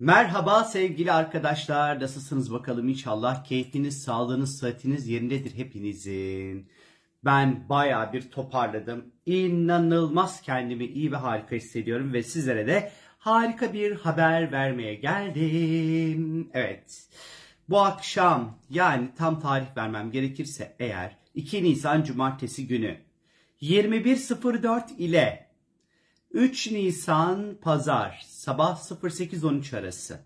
Merhaba sevgili arkadaşlar. Nasılsınız bakalım inşallah keyfiniz, sağlığınız, sıhhatiniz yerindedir hepinizin. Ben baya bir toparladım. İnanılmaz kendimi iyi ve harika hissediyorum ve sizlere de harika bir haber vermeye geldim. Evet. Bu akşam yani tam tarih vermem gerekirse eğer 2 Nisan Cumartesi günü 21.04 ile 3 Nisan Pazar sabah 08.13 arası.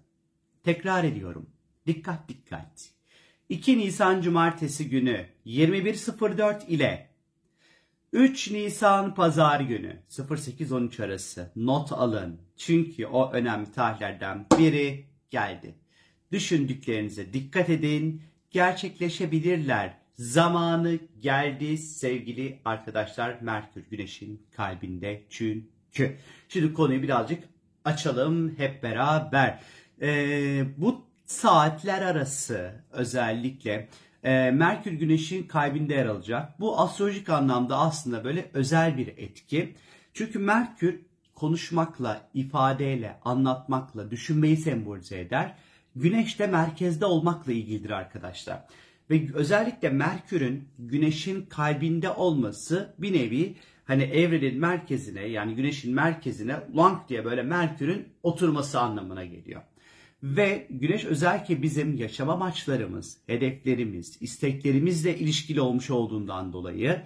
Tekrar ediyorum. Dikkat dikkat. 2 Nisan Cumartesi günü 21.04 ile 3 Nisan Pazar günü 08.13 arası not alın. Çünkü o önemli tarihlerden biri geldi. Düşündüklerinize dikkat edin. Gerçekleşebilirler. Zamanı geldi sevgili arkadaşlar. Merkür Güneş'in kalbinde çünkü. Şimdi konuyu birazcık açalım hep beraber. Ee, bu saatler arası özellikle e, Merkür Güneş'in kalbinde yer alacak. Bu astrolojik anlamda aslında böyle özel bir etki. Çünkü Merkür konuşmakla, ifadeyle, anlatmakla, düşünmeyi sembolize eder. Güneş de merkezde olmakla ilgilidir arkadaşlar. Ve özellikle Merkür'ün Güneş'in kalbinde olması bir nevi hani evrenin merkezine yani Güneş'in merkezine lang diye böyle Merkür'ün oturması anlamına geliyor. Ve Güneş özellikle bizim yaşam amaçlarımız, hedeflerimiz, isteklerimizle ilişkili olmuş olduğundan dolayı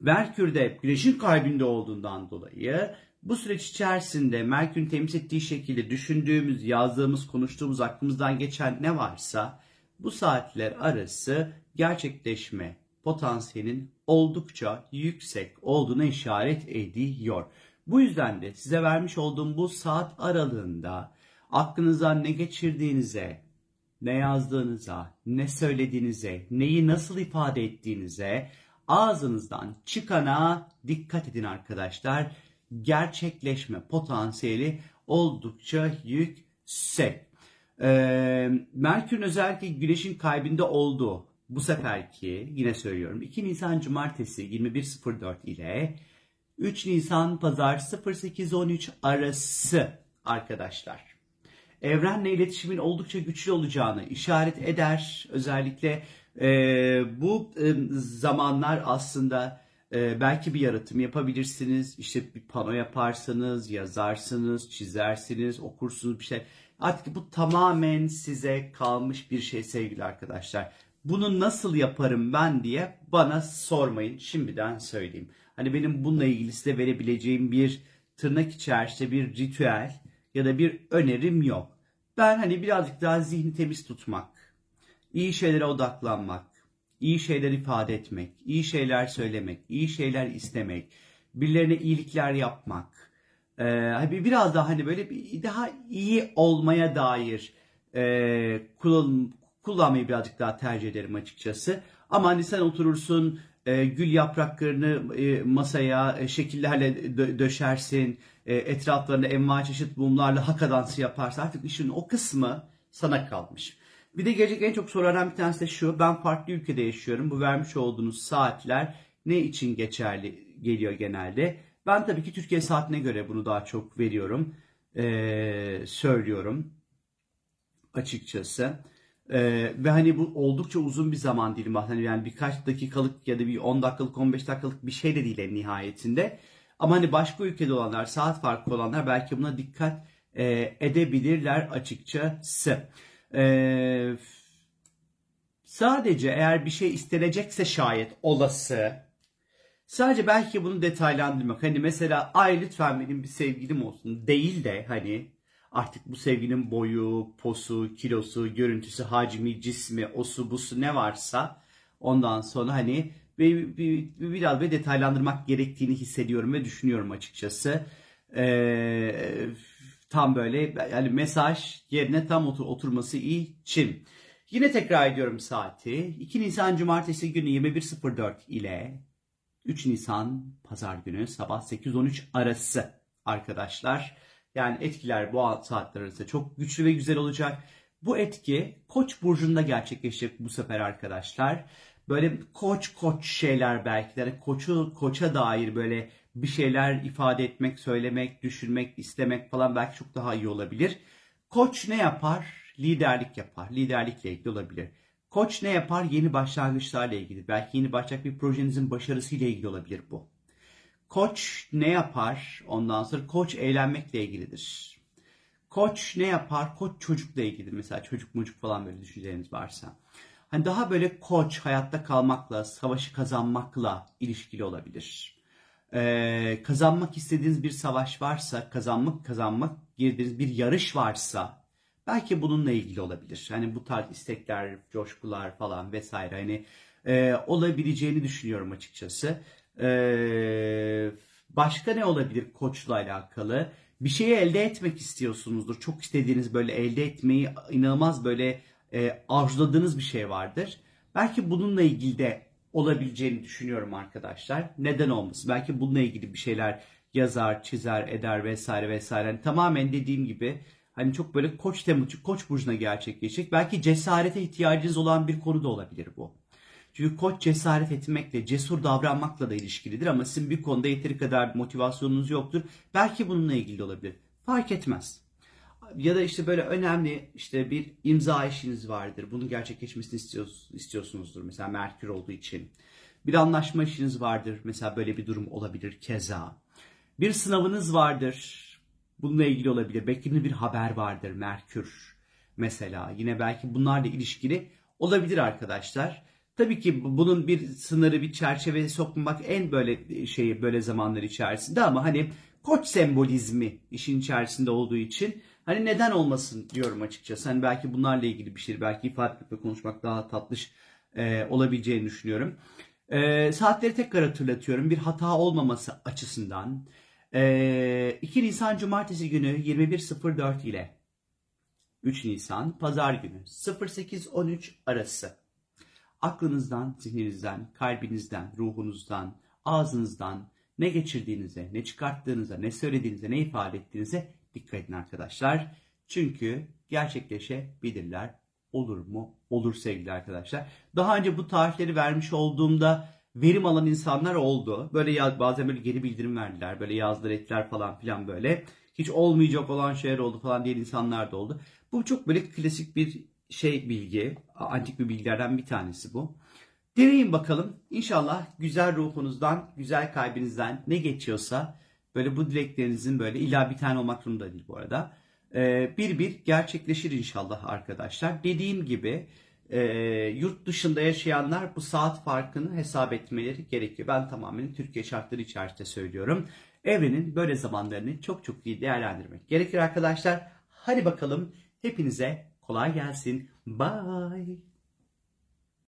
Merkür de Güneş'in kalbinde olduğundan dolayı bu süreç içerisinde Merkür'ün temsil ettiği şekilde düşündüğümüz, yazdığımız, konuştuğumuz, aklımızdan geçen ne varsa bu saatler arası gerçekleşme potansiyelin oldukça yüksek olduğuna işaret ediyor. Bu yüzden de size vermiş olduğum bu saat aralığında aklınızdan ne geçirdiğinize, ne yazdığınıza, ne söylediğinize, neyi nasıl ifade ettiğinize, ağzınızdan çıkana dikkat edin arkadaşlar. Gerçekleşme potansiyeli oldukça yüksek. Ee, Merkür'ün özellikle Güneş'in kalbinde olduğu bu seferki yine söylüyorum 2 Nisan Cumartesi 21.04 ile 3 Nisan Pazar 08.13 arası arkadaşlar. Evrenle iletişimin oldukça güçlü olacağını işaret eder. Özellikle e, bu e, zamanlar aslında e, belki bir yaratım yapabilirsiniz. İşte bir pano yaparsanız, yazarsınız, çizersiniz, okursunuz bir şey. Artık bu tamamen size kalmış bir şey sevgili arkadaşlar. Bunu nasıl yaparım ben diye bana sormayın. Şimdiden söyleyeyim. Hani benim bununla ilgili size verebileceğim bir tırnak içerisinde bir ritüel ya da bir önerim yok. Ben hani birazcık daha zihni temiz tutmak, iyi şeylere odaklanmak, iyi şeyler ifade etmek, iyi şeyler söylemek, iyi şeyler istemek, birilerine iyilikler yapmak, ee, biraz daha hani böyle bir daha iyi olmaya dair e, kullanmayı birazcık daha tercih ederim açıkçası. Ama hani sen oturursun e, gül yapraklarını e, masaya e, şekillerle dö- döşersin, e, etraflarında envai çeşit mumlarla haka dansı yaparsın. Artık işin o kısmı sana kalmış. Bir de gelecek en çok sorulan bir tanesi de şu. Ben farklı ülkede yaşıyorum. Bu vermiş olduğunuz saatler ne için geçerli geliyor genelde? Ben tabii ki Türkiye saatine göre bunu daha çok veriyorum. Ee, söylüyorum açıkçası. Ee, ve hani bu oldukça uzun bir zaman dilimi hani yani birkaç dakikalık ya da bir 10 dakikalık 15 dakikalık bir şey de değil en nihayetinde. Ama hani başka ülkede olanlar, saat farkı olanlar belki buna dikkat e, edebilirler açıkçası. Ee, sadece eğer bir şey istenecekse şayet olası sadece belki bunu detaylandırmak hani mesela ay lütfen benim bir sevgilim olsun değil de hani artık bu sevginin boyu, posu, kilosu, görüntüsü, hacmi, cismi, osu, busu ne varsa ondan sonra hani bir, bir, bir, biraz bir detaylandırmak gerektiğini hissediyorum ve düşünüyorum açıkçası. Ee, tam böyle yani mesaj yerine tam otur, oturması için. Yine tekrar ediyorum saati. 2 Nisan Cumartesi günü 21.04 ile 3 Nisan Pazar günü sabah 8-13 arası arkadaşlar. Yani etkiler bu saatler çok güçlü ve güzel olacak. Bu etki Koç burcunda gerçekleşecek bu sefer arkadaşlar. Böyle koç koç şeyler belki de yani koçu koça dair böyle bir şeyler ifade etmek, söylemek, düşünmek, istemek falan belki çok daha iyi olabilir. Koç ne yapar? Liderlik yapar. Liderlikle ilgili olabilir. Koç ne yapar? Yeni başlangıçlarla ilgili. Belki yeni başlayacak bir projenizin başarısıyla ilgili olabilir bu. Koç ne yapar? Ondan sonra koç eğlenmekle ilgilidir. Koç ne yapar? Koç çocukla ilgili. Mesela çocuk mucuk falan böyle düşünceleriniz varsa. Hani daha böyle koç hayatta kalmakla, savaşı kazanmakla ilişkili olabilir. Ee, kazanmak istediğiniz bir savaş varsa, kazanmak kazanmak girdiğiniz bir yarış varsa belki bununla ilgili olabilir. Hani bu tarz istekler, coşkular falan vesaire hani e, olabileceğini düşünüyorum açıkçası. Ee, başka ne olabilir koçla alakalı? Bir şeyi elde etmek istiyorsunuzdur. Çok istediğiniz böyle elde etmeyi inanılmaz böyle e, arzuladığınız bir şey vardır. Belki bununla ilgili de olabileceğini düşünüyorum arkadaşlar. Neden olmasın? Belki bununla ilgili bir şeyler yazar, çizer, eder vesaire vesaire. Yani tamamen dediğim gibi hani çok böyle koç temuçu, koç burcuna gerçekleşecek. Belki cesarete ihtiyacınız olan bir konu da olabilir bu. Çünkü koç cesaret etmekle, cesur davranmakla da ilişkilidir ama sizin bir konuda yeteri kadar motivasyonunuz yoktur. Belki bununla ilgili olabilir. Fark etmez. Ya da işte böyle önemli işte bir imza işiniz vardır. Bunun gerçekleşmesini istiyorsunuzdur. Mesela Merkür olduğu için. Bir anlaşma işiniz vardır. Mesela böyle bir durum olabilir keza. Bir sınavınız vardır. Bununla ilgili olabilir. Beklediğiniz bir haber vardır Merkür mesela. Yine belki bunlarla ilişkili olabilir arkadaşlar. Tabii ki bunun bir sınırı, bir çerçeve sokmak en böyle şeyi böyle zamanlar içerisinde ama hani koç sembolizmi işin içerisinde olduğu için hani neden olmasın diyorum açıkçası. Hani belki bunlarla ilgili bir şey, belki ifade etmek ve konuşmak daha tatlış e, olabileceğini düşünüyorum. E, saatleri tekrar hatırlatıyorum. Bir hata olmaması açısından. E, 2 Nisan Cumartesi günü 21.04 ile 3 Nisan Pazar günü 08.13 arası aklınızdan, zihninizden, kalbinizden, ruhunuzdan, ağzınızdan ne geçirdiğinize, ne çıkarttığınıza, ne söylediğinize, ne ifade ettiğinize dikkat edin arkadaşlar. Çünkü gerçekleşebilirler. Olur mu? Olur sevgili arkadaşlar. Daha önce bu tarihleri vermiş olduğumda verim alan insanlar oldu. Böyle yaz, bazen böyle geri bildirim verdiler. Böyle yazdılar ettiler falan filan böyle. Hiç olmayacak olan şeyler oldu falan diyen insanlar da oldu. Bu çok böyle klasik bir şey bilgi, antik bir bilgilerden bir tanesi bu. Deneyin bakalım. İnşallah güzel ruhunuzdan, güzel kalbinizden ne geçiyorsa böyle bu dileklerinizin böyle illa bir tane olmak zorunda değil bu arada. Ee, bir bir gerçekleşir inşallah arkadaşlar. Dediğim gibi e, yurt dışında yaşayanlar bu saat farkını hesap etmeleri gerekiyor. Ben tamamen Türkiye şartları içerisinde söylüyorum. Evrenin böyle zamanlarını çok çok iyi değerlendirmek gerekir arkadaşlar. Hadi bakalım hepinize Kolay gelsin. Bye.